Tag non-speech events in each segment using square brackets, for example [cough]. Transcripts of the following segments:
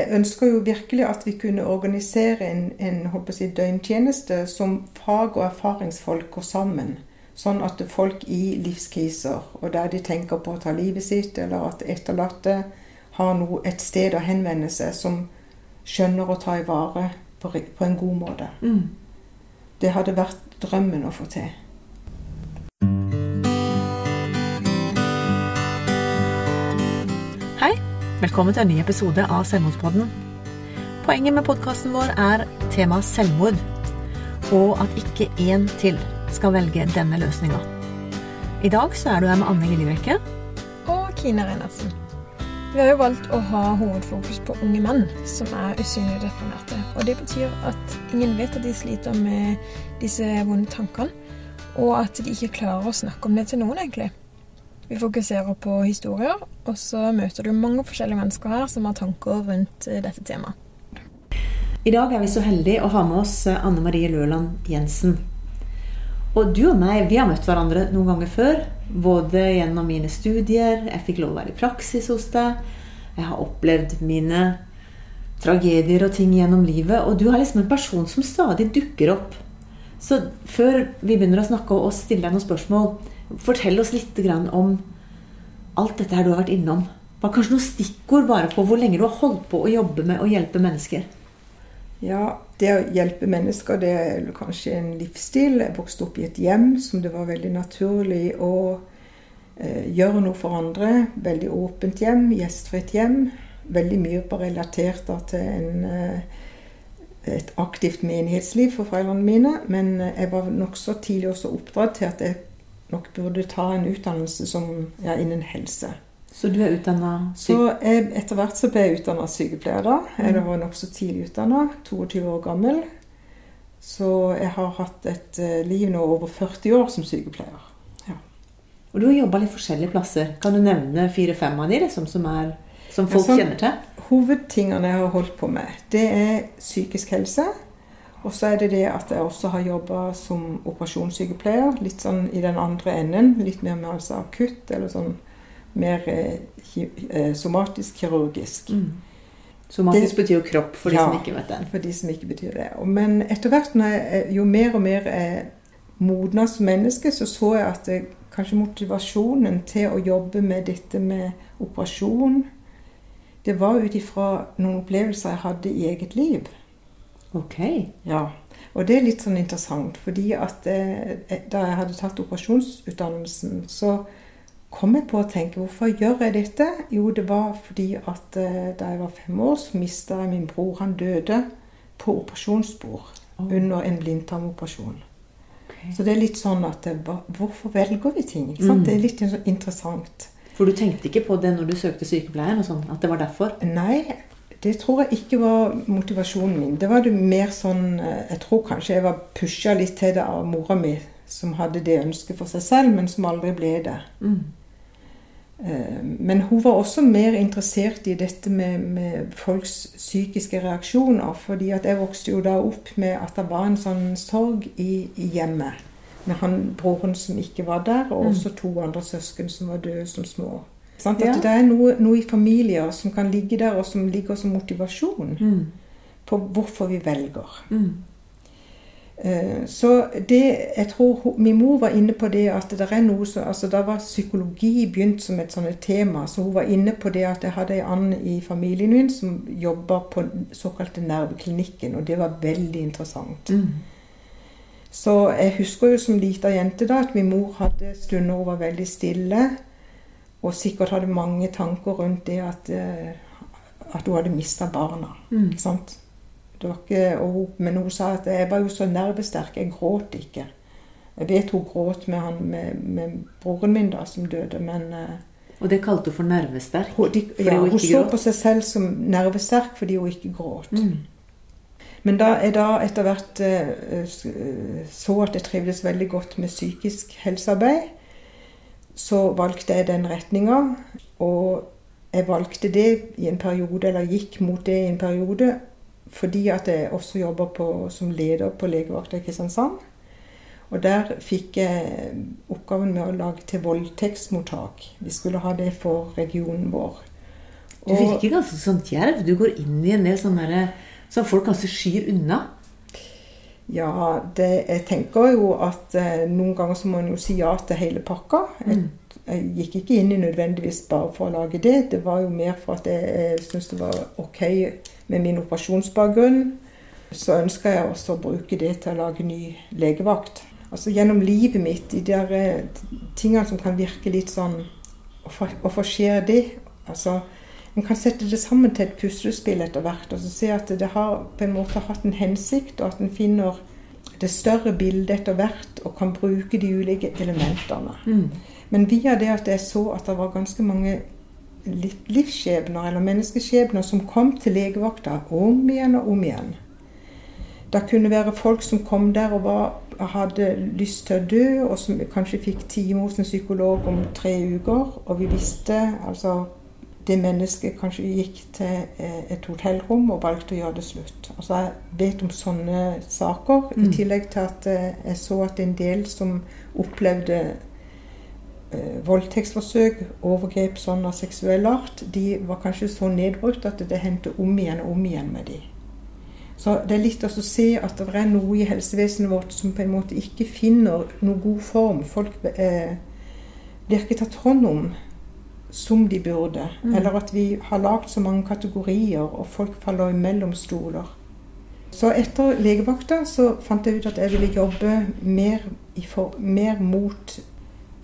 jeg ønsker jo virkelig at vi kunne organisere en, en på døgntjeneste som fag- og erfaringsfolk går sammen. Sånn at folk i livskriser, og der de tenker på å ta livet sitt, eller at etterlatte har noe, et sted å henvende seg, som skjønner å ta i vare på, på en god måte. Mm. Det hadde vært drømmen å få til. Velkommen til en ny episode av Selvmordspodden. Poenget med podkasten vår er temaet selvmord, og at ikke én til skal velge denne løsninga. I dag så er du her med Anne Lillebrekke. og Kine Reinertsen. Vi har jo valgt å ha hovedfokus på unge menn som er usynlig deprimerte. Og det betyr at ingen vet at de sliter med disse vonde tankene, og at de ikke klarer å snakke om det til noen, egentlig. Vi fokuserer på historier, og så møter du mange forskjellige mennesker her som har tanker rundt eh, dette temaet. I dag er vi så heldige å ha med oss eh, Anne Marie Løland Jensen. Og du og meg, vi har møtt hverandre noen ganger før. Både gjennom mine studier, jeg fikk lov å være i praksis hos deg. Jeg har opplevd mine tragedier og ting gjennom livet. Og du er liksom en person som stadig dukker opp. Så før vi begynner å snakke og stille deg noen spørsmål, fortell oss litt om alt dette her du har vært innom. Bare kanskje noen stikkord bare på hvor lenge du har holdt på å jobbe med å hjelpe mennesker. Ja, det å hjelpe mennesker, det er kanskje en livsstil. Jeg vokste opp i et hjem som det var veldig naturlig å eh, gjøre noe for andre. Veldig åpent hjem, gjestfritt hjem. Veldig mye på relatert til en, eh, et aktivt menighetsliv for foreldrene mine. Men eh, jeg var nokså tidlig også oppdratt til at jeg nok burde ta en utdannelse som, ja, innen helse. Så du er utdanna Så etter hvert så ble jeg utdanna sykepleier da. Jeg var nokså tidlig utdanna, 22 år gammel. Så jeg har hatt et eh, liv nå over 40 år som sykepleier. Ja. Og du har jobba litt forskjellige plasser. Kan du nevne fire-fem av de liksom, som, er, som folk Ja, så, kjenner til? Hovedtingene jeg har holdt på med, det er psykisk helse. Og så er det det at jeg også har jobba som operasjonssykepleier. Litt sånn i den andre enden. Litt mer med altså akutt, eller sånn mer eh, eh, somatisk kirurgisk. Mm. Somatisk Det- betyr jo kropp, for de Ja. som ikke vet det. For de som ikke betyr det. Men etter hvert, jeg, jo mer og mer jeg modna som menneske, så så jeg at det, kanskje motivasjonen til å jobbe med dette med operasjon Det var ut ifra noen opplevelser jeg hadde i eget liv. Ok. Ja. Og det er litt sånn interessant, fordi at eh, da jeg hadde tatt operasjonsutdannelsen, så kom jeg på å tenke hvorfor gjør jeg dette? Jo, det var fordi at eh, da jeg var fem år, så mista jeg min bror. Han døde på operasjonsbord oh. under en blindtarmoperasjon. Okay. Så det er litt sånn at Hvorfor velger vi ting? Mm. Det er litt interessant. For du tenkte ikke på det når du søkte sykepleien? og sånn, At det var derfor? Nei, det tror jeg ikke var motivasjonen min. Det var det mer sånn eh, Jeg tror kanskje jeg var pusha litt til det av mora mi, som hadde det ønsket for seg selv, men som aldri ble det. Mm. Eh, Men hun var også mer interessert i dette med, med folks psykiske reaksjoner. fordi at jeg vokste jo da opp med at det var en sånn sorg i, i hjemmet. Med han broren som ikke var der, og Mm. også to andre søsken som var døde som små. At Ja. Det er noe, noe i familier som kan ligge der, og som ligger som motivasjon Mm. på hvorfor vi velger. Mm. Eh, Så det, jeg tror min mor var inne på det at det er noe som altså Da var psykologi begynt som et sånt tema. Så hun var inne på det at jeg hadde ei and i familien min som jobba på såkalte nerveklinikken, og det var veldig interessant. Mm. Så jeg husker jo som lita jente da at min mor hadde stunder hun var veldig stille, og sikkert hadde mange tanker rundt det at, eh, at hun hadde mista barna. Mm. Ikke sant? Ikke, hun, men hun sa at jeg var jo så nervesterk, jeg gråt ikke. Jeg vet hun gråt med, han, med, med broren min da, som døde, men eh, Og det kalte hun for nervesterk? hun, de, ja, hun hun så på seg selv som nervesterk fordi hun ikke gråt. Mm. Men da jeg da etter hvert eh, så at jeg trivdes veldig godt med psykisk helsearbeid, så valgte jeg den retninga. Og jeg valgte det i en periode, eller gikk mot det i en periode, fordi at jeg også jobber som leder på legevakta i Kristiansand. Og der fikk jeg oppgaven med å lage til voldtektsmottak. Vi skulle ha det for regionen vår. Du virker ganske sånn djerv. Du går inn i en del sånne som folk kanskje skyr unna. Ja, det, jeg tenker jo at eh, noen ganger så må en jo si ja til hele pakka. Jeg, jeg gikk ikke inn i nødvendigvis bare for å lage det. Det var jo mer for at jeg, jeg syntes det var ok med min operasjonsbakgrunn. Så ønska jeg også å bruke det til å lage ny legevakt. Altså Gjennom livet mitt, de der eh, tingene som kan virke litt sånn Hvorfor skjer det? Altså, en kan sette det sammen til et puslespill etter hvert og så se at det har på en måte hatt en hensikt, og at en finner det større bildet etter hvert og kan bruke de ulike elementene. Mm. Men via det at jeg så at det var ganske mange livsskjebner eller menneskeskjebner som kom til legevakta om igjen og om igjen. Det kunne være folk som kom der og var, hadde lyst til å dø, og som kanskje fikk time hos en psykolog om tre uker. Og vi visste altså det mennesket kanskje gikk til eh, et hotellrom og valgte å gjøre det slutt. Altså Jeg vet om sånne saker, mm. i tillegg til at eh, jeg så at en del som opplevde eh, voldtektsforsøk, overgrep sånn av seksuell art, de var kanskje så nedbrutt at det hendte om igjen og om igjen med de. Så det er litt å se at det er noe i helsevesenet vårt som på en måte ikke finner noen god form. Folk eh, blir ikke tatt hånd om som de burde. Mm. Eller at vi har lagd så mange kategorier, og folk faller imellom stoler. Så etter legevakta så fant jeg ut at jeg ville jobbe mer, for, mer mot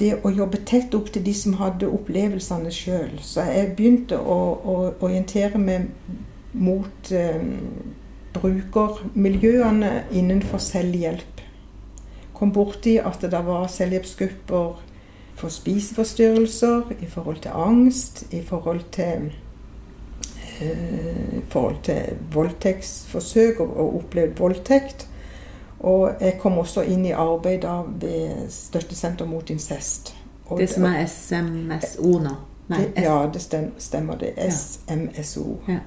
det å jobbe tett opp til de som hadde opplevelsene sjøl. Så jeg begynte å, å orientere meg mot eh, brukermiljøene innenfor selvhjelp. Kom borti at det var selvhjelpsgrupper for spiseforstyrrelser, i forhold til angst, i forhold til i forhold til voldtektsforsøk og, og opplevd voldtekt. Og jeg kom også inn i arbeid da ved Støttesenter mot incest. Og det som er SMSO nå? Nei, det, ja, det stemmer. det. SMSO. Ja.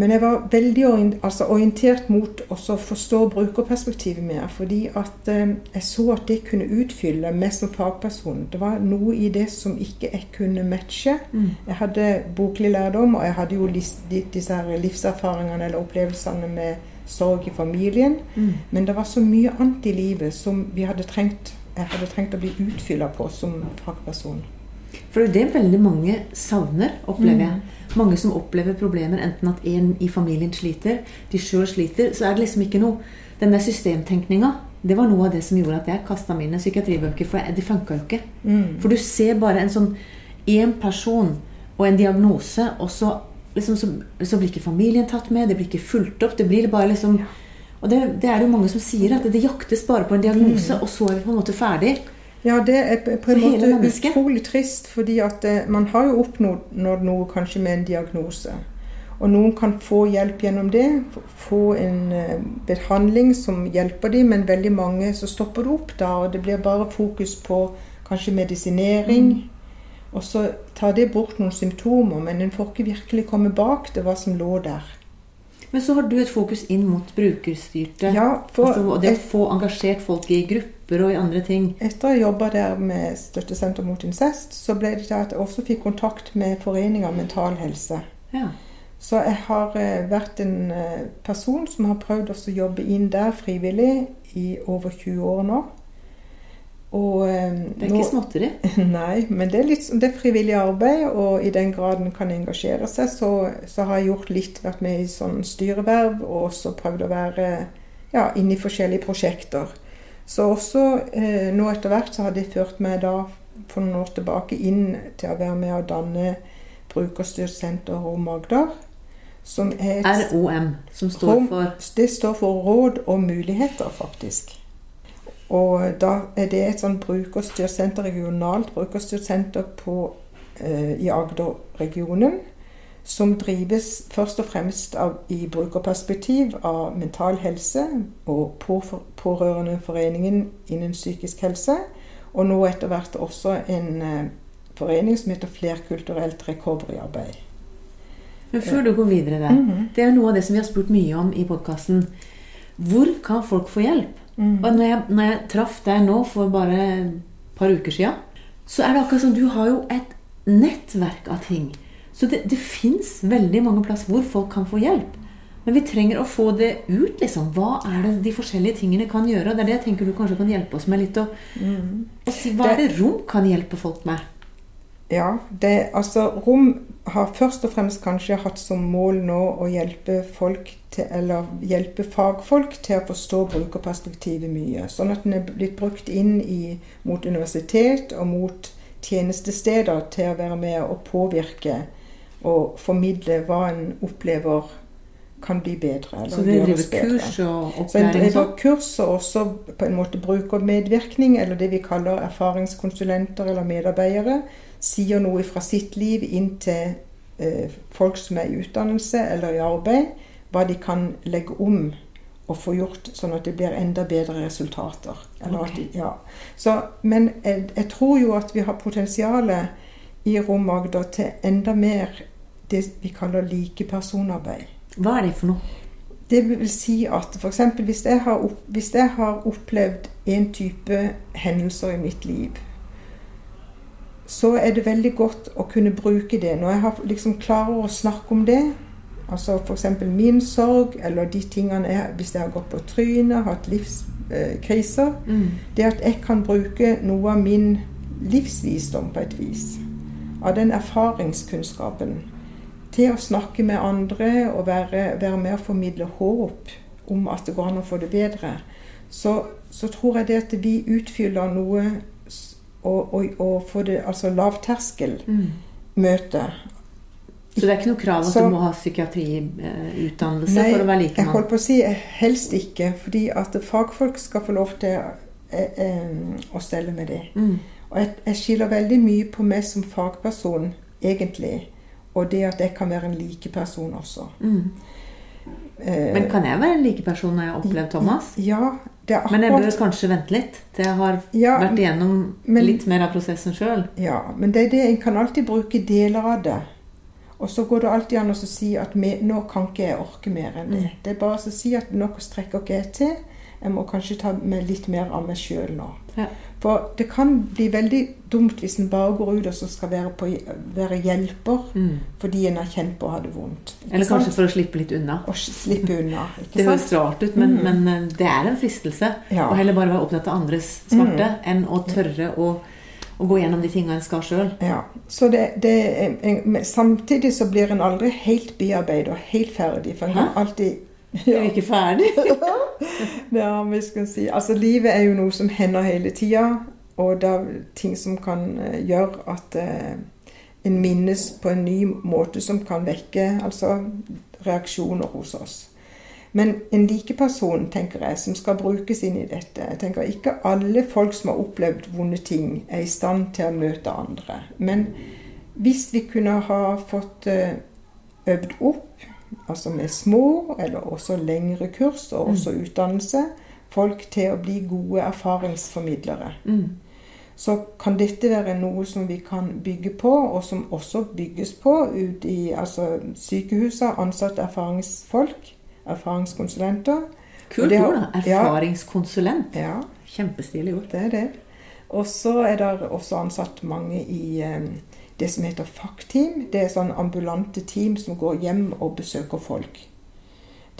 Men jeg var veldig altså orientert mot å forstå brukerperspektivet mer. Fordi at eh, jeg så at det kunne utfylle meg som fagperson. Det var noe i det som ikke jeg kunne matche. Mm. Jeg hadde boklig lærdom, og jeg hadde jo disse her livserfaringene eller opplevelsene med sorg i familien. Mm. Men det var så mye annet i livet som vi hadde trengt, jeg hadde trengt å bli utfylla på som fagperson. For det er veldig mange savner, opplever jeg. Mm mange som opplever problemer, enten at en i familien sliter, de sjøl sliter, så er det liksom ikke noe Den der systemtenkninga, det var noe av det som gjorde at jeg kasta mine psykiatribøker, for det funka jo ikke. Mm. For du ser bare en sånn én person og en diagnose, og så, liksom, så, så, blir ikke familien tatt med, det blir ikke fulgt opp. det blir bare liksom Og det, det er det jo mange som sier, at det jaktes bare på en diagnose, mm. og så er vi på en måte ferdig. Ja, det er på en måte utrolig trist, fordi at eh, man har jo oppnådd noe kanskje med en diagnose. Og noen kan få hjelp gjennom det, få en eh, behandling som hjelper dem, men veldig mange så stopper det opp da, og det blir bare fokus på kanskje medisinering. Mm. Og så tar det bort noen symptomer, men en får ikke virkelig komme bak det hva som lå der. Men så har du et fokus inn mot brukerstyrte. Ja, for, altså, og det å få engasjert folk i grupper og i andre ting. Etter ha jobba der med Støttesenter mot incest, så ble det til at jeg også fikk kontakt med Foreninga Mental Helse. Ja. Så jeg har eh, vært en eh, person som har prøvd å jobbe inn der frivillig i over 20 år nå. Og, eh, det er ikke småtteri? [laughs] Nei, men det er, litt, det er frivillig arbeid, og i den grad en kan engasjere seg, så, så, har jeg gjort litt, vært med i sånn styreverv, og også prøvd å være ja, inne i forskjellige prosjekter. Så også eh, nå etter hvert så har det ført meg da for noen år tilbake inn til å være med å danne Brukerstyrt senter Rom Agder. Som er et, ROM, som står for Det står for Råd og muligheter, faktisk. Og da er det et sånn brukerstyrt senter, regionalt brukerstyrt senter på, eh, i Agder-regionen. Som drives først og fremst av, i brukerperspektiv av Mental Helse og Pårørendeforeningen innen psykisk helse. Og nå etter hvert også en eh, forening som heter Flerkulturelt recovery-arbeid. Men før du går videre der, mm -hmm. det er noe av det som vi har spurt mye om i podkasten. Hvor kan folk få hjelp? Mm. Og når jeg, når jeg traff deg nå for bare et par uker sia, så er det akkurat som du har jo et nettverk av ting Så det, det fins veldig mange plasser hvor folk kan få hjelp. Men vi trenger å få det ut. liksom. Hva er det de forskjellige tingene kan gjøre? Og det er det jeg tenker du kanskje kan hjelpe oss med litt. å å si, hva er det rom kan hjelpe folk med? Ja, det, altså Rom har først og fremst kanskje hatt som mål nå å hjelpe folk til, eller hjelpe fagfolk til å forstå brukerperspektivet mye. Sånn at den er blitt brukt inn i, mot universitet og mot tjenestesteder til å være med og påvirke og formidle hva en opplever kan bli bedre. Så det driver kurs og opplæring? Så en driver kurs og også på en måte brukermedvirkning, eller det vi kaller erfaringskonsulenter eller medarbeidere, sier noe fra sitt liv inn til eh, folk som er i utdannelse eller i arbeid, hva de kan legge om og få gjort sånn at det blir enda bedre resultater. Eller at de, ja. Så, men jeg, jeg tror jo at vi har potensialet i Rom Agder til enda mer det vi kaller likepersonarbeid. Hva er det for noe? Det vil si at f.eks. Hvis, jeg har hvis jeg har opplevd en type hendelser i mitt liv, så er det veldig godt å kunne bruke det. Når jeg har, liksom klarer å snakke om det, altså f.eks. min sorg, eller de tingene jeg Hvis jeg har gått på trynet, hatt livskriser Det at jeg kan bruke noe av min livsvisdom på et vis, av den erfaringskunnskapen, til å snakke med andre og være, være med å formidle håp om at det går an å få det bedre, så, så tror jeg det at vi utfyller noe og, og, og får det altså lavterskelmøte. Så det er ikke noe krav at Så- du må ha psykiatriutdannelse Nei, for å være jeg likemann? holdt på å si helst ikke, fordi at fagfolk skal få lov til eh, eh, å stelle med det. Mm. Og jeg, jeg skiller veldig mye på meg som fagperson, egentlig, og det at jeg kan være en likeperson også. Mm. Eh, Men kan jeg være en likeperson når jeg har opplevd Thomas? Ja, er Men jeg bør kanskje vente litt til jeg har Ja, vært igjennom men- litt mer av prosessen sjøl. Ja, men det er det, en kan alltid bruke deler av det. Og så går det alltid an å si at vi, nå kan ikke jeg orke mer enn det. Mm. Det er bare å si at nå strekker ikke jeg til. Jeg må kanskje ta med litt mer av meg sjøl nå. Ja. For det kan bli veldig dumt hvis en bare går ut og så skal være, på, være hjelper Mm. fordi en har kjent på å ha det vondt. Eller kanskje sant? for å slippe litt unna. Å slippe unna. [laughs] Det høres rart ut, men, Mm. men eh, det er en fristelse. Ja. Å heller bare være opptatt av andres smerte enn å tørre å, å gå gjennom de tinga en skal sjøl. Ja, så det, det er, Samtidig så blir en aldri helt bearbeidet og helt ferdig. For en kan Hæ? [laughs] alltid Er vi ikke ferdig? [laughs] Ja, vi skal si Altså, livet er jo noe som hender hele tida, og det er ting som kan eh, gjøre at eh, en minnes på en ny måte som kan vekke altså reaksjoner hos oss. Men en likeperson, tenker jeg, som skal brukes inn i dette Jeg tenker Ikke alle folk som har opplevd vonde ting, er i stand til å møte andre. Men hvis vi kunne ha fått eh, øvd opp, altså med små eller også lengre kurs, og også utdannelse, folk til å bli gode erfaringsformidlere, Mm. så kan dette være noe som vi kan bygge på, og som også bygges på ut i altså, sykehusene. Ansatte erfaringsfolk, erfaringskonsulenter. Kult ord, da. ja. Erfaringskonsulent. Ja, Kjempestilig ord. det er det. Og så er det også ansatt mange i eh, det som heter FACT-team. Det er sånn ambulante team som går hjem og besøker folk.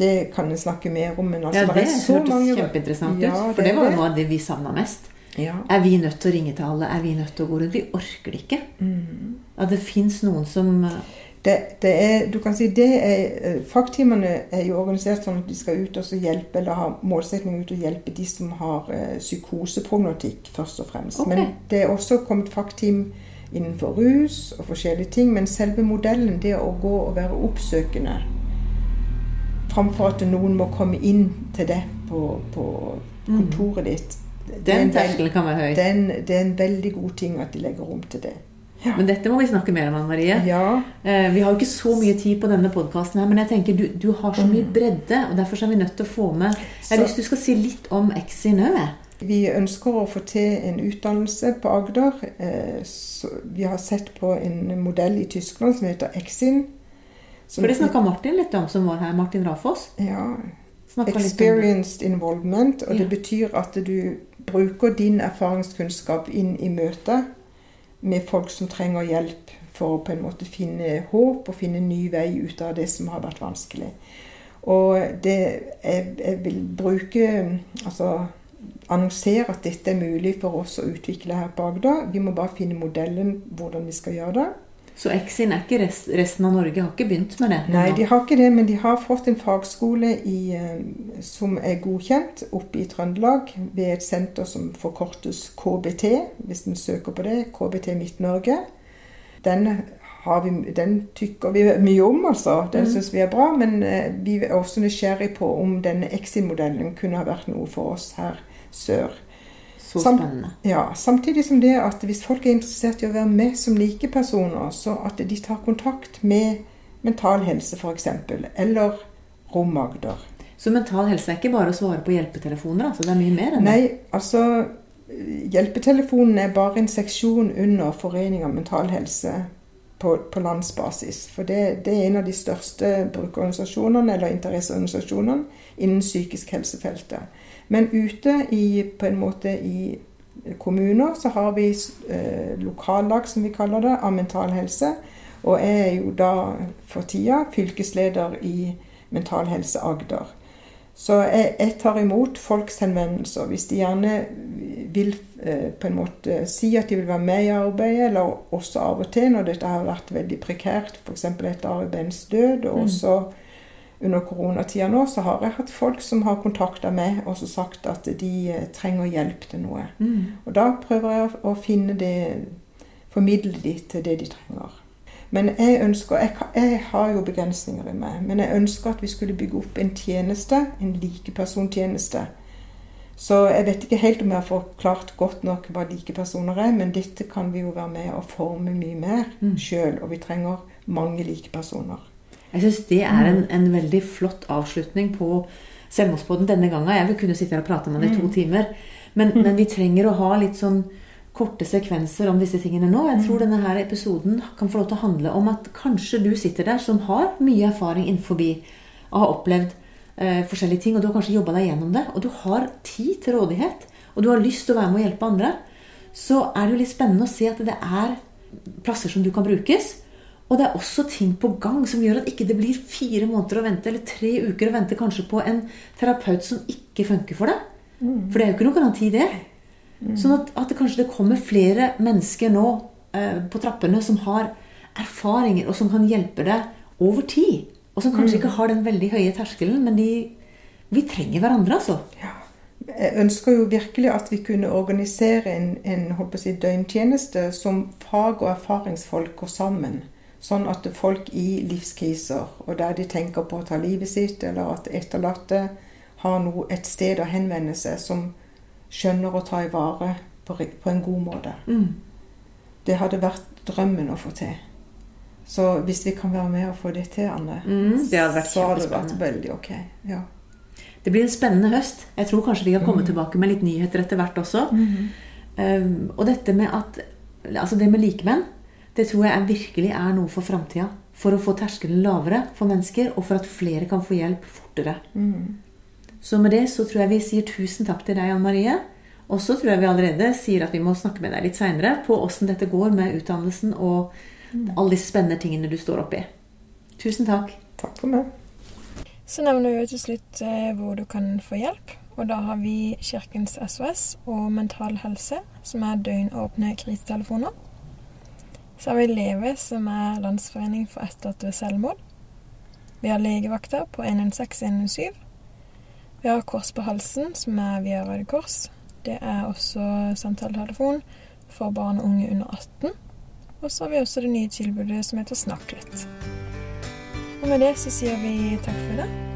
Det kan en snakke mer om, men altså Ja, det det så hørtes mange kjempeinteressant Ja, ut. For det det var det. jo noe av det vi savna mest. Ja. Er vi nødt til å ringe til alle? Er vi nødt til å gå rundt? Vi orker det ikke. Mm. At det fins noen som eh, Det, det er, du kan si det er, Fagtimene Fagteamene er jo organisert sånn at de skal ut og så hjelpe, eller ha målsetning ut og hjelpe de som har psykoseproblematikk, psykoseprognotikk, først og fremst. Okay. Men det er også kommet fagteam innenfor rus og forskjellige ting. Men selve modellen, det å gå og være oppsøkende framfor at noen må komme inn til deg på, på kontoret ditt Den en terskelen kan være høy. er det er en veldig god ting at de legger rom til det. Men dette må vi snakke mer om, Anne Marie. Ja, Eh, Vi har jo ikke så mye tid på denne podkasten, men jeg tenker du, du har så mye bredde, og derfor er vi nødt til å få med Jeg har lyst til du skal si litt om Exi jeg. Vi ønsker å få til en utdannelse på Agder. Eh, Vi har sett på en modell i Tyskland som heter Exin. For det snakka Martin litt om, som var her. Martin Rafoss. Ja. Experienced involvement. Og det Ja. betyr at du bruker din erfaringskunnskap inn i møtet med folk som trenger hjelp for å på en måte finne håp og finne ny vei ut av det som har vært vanskelig. Og det jeg, jeg vil bruke Altså annonsere at dette er mulig for oss å utvikle her på Agder. Vi må bare finne modellen hvordan vi skal gjøre det. Så Exin er ikke rest, resten av Norge har ikke begynt med det? Nei, de har ikke det, men de har fått en fagskole i, som er godkjent oppe i Trøndelag ved et senter som forkortes KBT, hvis en søker på det. KBT Midt-Norge. Den, vi, den tykker vi mye om, altså. Den mm. syns vi er bra. Men vi er også nysgjerrig på om denne Exin-modellen kunne ha vært noe for oss her sør. Så spennende. ja, samtidig som det at hvis folk er interessert i å være med som likepersoner, så at de tar kontakt med Mental Helse f.eks., eller Romagder. Så Mental Helse er ikke bare å svare på hjelpetelefoner? altså Det er mye mer enn det? Nei, altså Hjelpetelefonen er bare en seksjon under Foreninga Mental Helse på, på landsbasis. For det, det, er en av de største brukerorganisasjonene eller interesseorganisasjonene innen psykisk helsefeltet. Men ute i, på en måte i kommuner så har vi eh, lokallag, som vi kaller det, av mental helse. Og jeg er jo da for tida fylkesleder i Mental Helse Agder. Så jeg, jeg tar imot folks henvendelser. Hvis de gjerne vil eh, på en måte si at de vil være med i arbeidet, eller også av og til når dette har vært veldig prekært, f.eks. etter Ari Bens død, og mm. Under koronatida nå, så har jeg hatt folk som har kontakta meg og så sagt at de eh, trenger hjelp til noe. Mm. Og da prøver jeg å finne det Formidle de til det de trenger. Men jeg ønsker jeg, jeg, har jo begrensninger i meg, men jeg ønsker at vi skulle bygge opp en tjeneste, en likepersontjeneste. Så jeg vet ikke helt om jeg har forklart godt nok hva likepersoner er, men dette kan vi jo være med og forme mye mer mm. sjøl, og vi trenger mange likepersoner. Jeg syns det er en, en, veldig flott avslutning på Selvmordsbåten denne gangen. Jeg vil kunne sitte her og prate med deg i to mm. timer. Men, mm. men, vi trenger å ha litt sånn korte sekvenser om disse tingene nå. Jeg tror mm. denne her episoden kan få lov til å handle om at kanskje du sitter der som har mye erfaring innenfor og har opplevd eh, forskjellige ting, og du har kanskje jobba deg gjennom det, og du har tid til rådighet, og du har lyst til å være med og hjelpe andre, så er det jo litt spennende å se at det er plasser som du kan brukes. Og det er også ting på gang som gjør at ikke det blir fire måneder å vente, eller tre uker å vente kanskje på en terapeut som ikke funker for deg. Mm. For det er jo ikke noen garanti, det. Mm. Sånn at, at det kanskje det kommer flere mennesker nå eh, på trappene som har erfaringer, og som kan hjelpe deg over tid. Og som kanskje mm. ikke har den veldig høye terskelen, men de, vi trenger hverandre, altså. Ja. Jeg ønsker jo virkelig at vi kunne organisere en, en si, døgntjeneste som fag- og erfaringsfolk går sammen. Sånn at folk i livskriser, og der de tenker på å ta livet sitt, eller at etterlatte har noe, et sted å henvende seg som skjønner å ta i vare på, på en god måte. Mm. Det hadde vært drømmen å få til. Så hvis vi kan være med og få det til, Anne, mm, det hadde så hadde det vært veldig ok. Ja. Det blir en spennende høst. Jeg tror kanskje vi kan komme mm. tilbake med litt nyheter etter hvert også. -hmm. Um, og dette med at Altså det med likemenn det tror jeg virkelig er noe for framtida. For å få terskelen lavere for mennesker, og for at flere kan få hjelp fortere. Mm. Så med det så tror jeg vi sier tusen takk til deg, Anne Marie. Og så tror jeg vi allerede sier at vi må snakke med deg litt seinere på åssen dette går med utdannelsen og mm. alle disse spennende tingene du står oppi. Tusen takk. Takk for meg. Så nevner vi til slutt eh, hvor du kan få hjelp. Og da har vi Kirkens SOS og Mental Helse, som er døgnåpne krisetelefoner. Så har vi Leve, som er Landsforening for etterlatte ved selvmord. Vi har legevakta på 116-117. Vi har Kors på halsen, som er via Røde Kors. Det er også samtaletelefon for barn og unge under 18. Og så har vi også det nye tilbudet som heter Snakk litt. Og med det så sier vi takk for det.